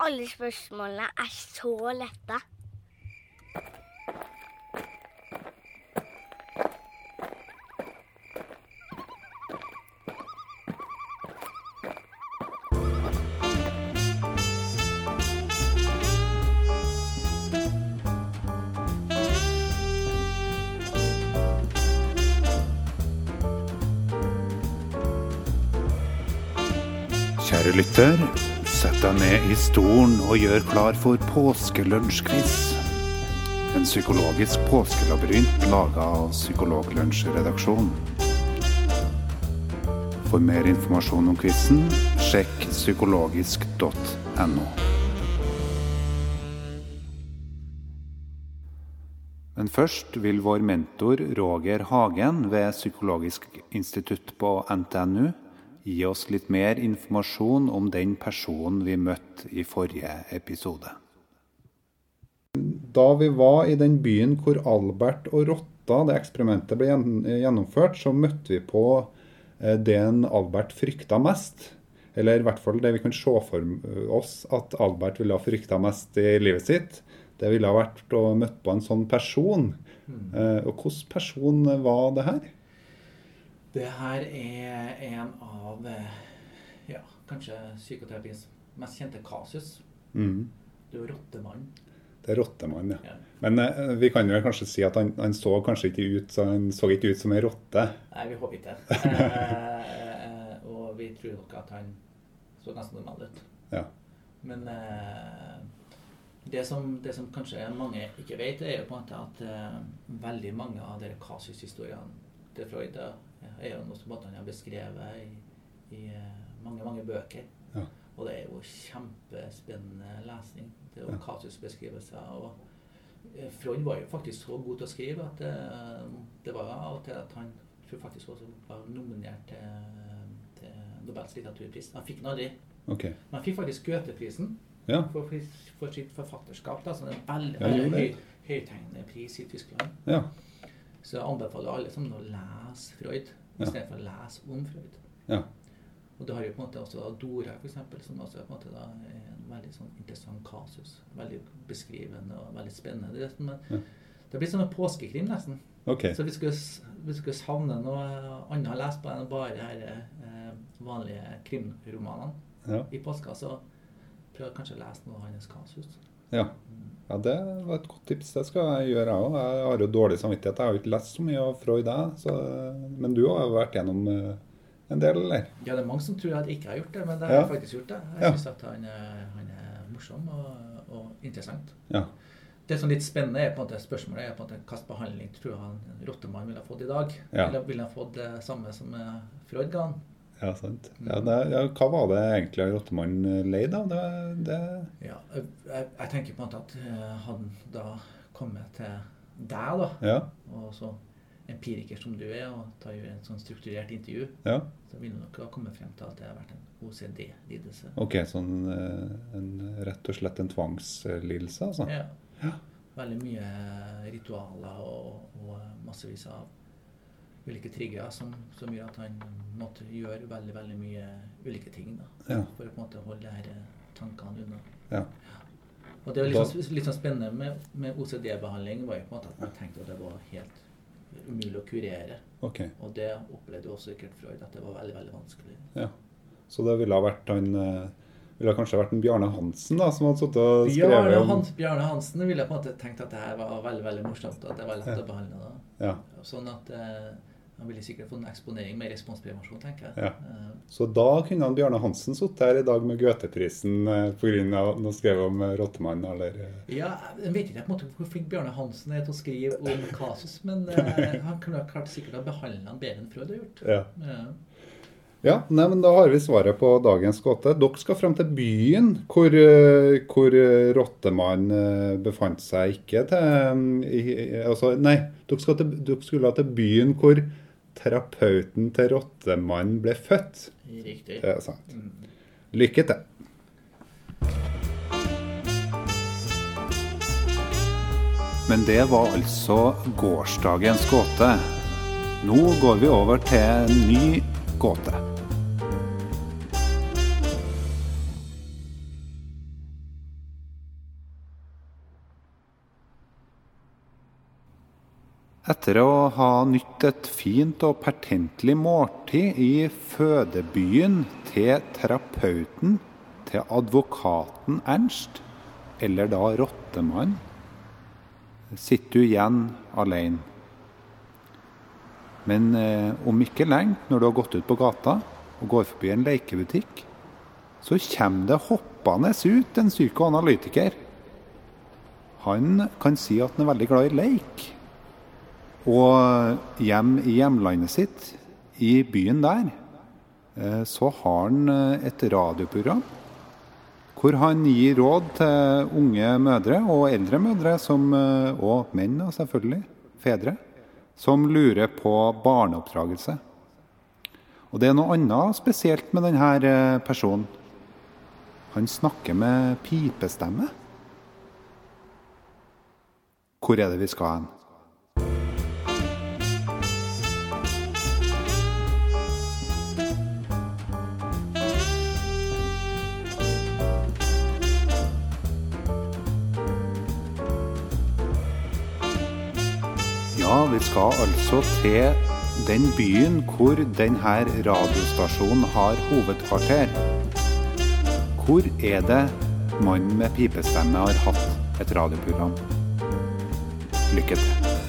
alle spørsmålene er så lette. Kjære lytter, sett deg ned i stolen og gjør klar for påskelunsjquiz. En psykologisk påskelabyrint laga av Psykologlunsjredaksjonen. For mer informasjon om quizen, sjekk psykologisk.no. Men først vil vår mentor Roger Hagen ved Psykologisk institutt på NTNU gi oss litt mer informasjon om den personen vi møtte i forrige episode. Da vi var i den byen hvor Albert og rotta, det eksperimentet, ble gjennomført, så møtte vi på det Albert frykta mest. Eller i hvert fall det vi kan se for oss at Albert ville ha frykta mest i livet sitt. Det ville ha vært å møte på en sånn person. Mm. Og hvilken person var det her? Det her er en av ja, kanskje psykoterapiens mest kjente kasus. Mm. Det er jo rottemannen. Det er rottemannen, ja. ja. Men eh, vi kan jo kanskje si at han, han, så kanskje ikke ut så han så ikke ut som en rotte? Nei, vi håper ikke det. eh, og vi tror nok at han så ganske normal ut. Ja. Men eh, det, som, det, som, kanskje mange ikke vet, er jo på en måte at eh, veldig mange av dere kasushistoriene til Freud er jo noe som han har beskrevet i, i eh, mange, mange bøker. Ja. Og det er jo kjempespennende lesning. Det er jo ja. kasusbeskrivelser. Og eh, Freud var jo faktisk så god til å skrive at det, det var av og til at han tror faktisk også var nominert til, til Nobels litteraturpris. Han fikk den aldri. Okay. Men han fikk faktisk Goethe-prisen ja. for, for, sitt forfatterskap. Da, så det er en veldig, veldig høy, høythengende pris i Tyskland. Ja. Så jeg anbefaler alle sammen å lese Freud istedenfor å lese om Freud. Ja. Og du har jo på en måte også Dora, f.eks., som også på en måte da, er en veldig sånn interessant kasus. Veldig beskrivende og veldig spennende. Det, men ja. det blir sånn en påskekrim, nesten. Okay. Så hvis vi skulle savne noe annet å lese på enn bare de eh, vanlige krimromanene ja. i påska, så prøv kanskje å lese noe av hans kasus. Ja. ja, det var et godt tips. Det skal jeg gjøre, jeg òg. Jeg har jo dårlig samvittighet. Jeg har jo ikke lest så mye av Freud, jeg. Men du har jo vært gjennom eh, en del, eller? Ja, det er mange som tror at jeg ikke har gjort det, men det har Ja. faktisk gjort. det. Jeg Ja. synes at han, han er morsom og, og interessant. Ja. Det som er litt spennende er på en måte spørsmålet er på en måte hvilken behandling tror han Rottemann ville ha fått i dag. Ja. Eller ville han fått det samme som eh, Freud ga han? Ja, sant. Ja, det, ja, hva var det egentlig Rottemannen leid av? Det, det, Ja, jeg, jeg, tenker på en måte at eh, han da kommer til deg, da, ja, og så empiriker som du er, og tar jo et sånn strukturert intervju, ja. så vil du nok ha kommet frem til at det har vært en OCD-lidelse. Ok, sånn eh, en, rett og slett en tvangslidelse, altså? Ja. Ja. Veldig mye ritualer og, og massevis av ulike triggere som, som gjør at han måtte gjøre veldig veldig mye ulike ting da, Ja. for å på en måte holde de her eh, tankene unna. Ja. Og det var litt, sånn, litt sånn spennende med, med OCD-behandling var jo på en måte at man tenkte at det var helt umulig å kurere. Okay. Og det opplevde jo også sikkert Freud, at det var veldig veldig vanskelig. Ja. Så det ville ha vært han eh, ville kanskje vært en Bjarne Hansen da, som hadde sittet og skrevet Bjarne, om Hans, Bjarne Hansen ville på en måte tenkt at det her var veldig veldig morsomt, og at det var lett Ja. å behandle. da. Ja. Sånn at eh, han ville sikkert fått en eksponering med responsprevensjon, tenker jeg. Ja. Eh, Så da kunne han Bjarne Hansen sittet her i dag med Goethe-prisen eh, pga. noe skrevet om eh, Rottemann eller ja, Jeg vet ikke måte hvor flink Bjarne Hansen er til å skrive om kasus, men han kunne ha klart sikkert å behandle han bedre enn Freud har gjort. Ja. Ja. Ja, nei, men Da har vi svaret på dagens gåte. Dere skal frem til byen hvor, hvor Rottemann befant seg ikke til i- altså, Nei, dere, til, dere skulle til byen hvor terapeuten til rottemannen ble født. Riktig. Det er sant. Mm. Lykke til. Men det var altså gårsdagens gåte. Nå går vi over til en ny gåte. Etter å ha nytt et fint og pertentlig måltid i fødebyen til terapeuten til advokaten Ernst, eller da Rottemann, sitter du igjen alene. Men eh, om ikke lenge, når du har gått ut på gata og går forbi en lekebutikk, så kommer det hoppende ut en psykoanalytiker. Han kan si at han er veldig glad i leik. Og hjem i hjemlandet sitt, i byen der, eh, så har han eh, et radioprogram hvor han gir råd til unge mødre og eldre mødre, som, eh, og menn selvfølgelig, fedre, som lurer på barneoppdragelse. Og det er noe annet spesielt med denne personen. Han snakker med pipestemme. Hvor er det vi skal hen? Ja, vi skal altså til den byen hvor denne radiostasjonen har hovedkvarter. Hvor er det mannen med pipestemme har hatt et radioprogram? Lykke til.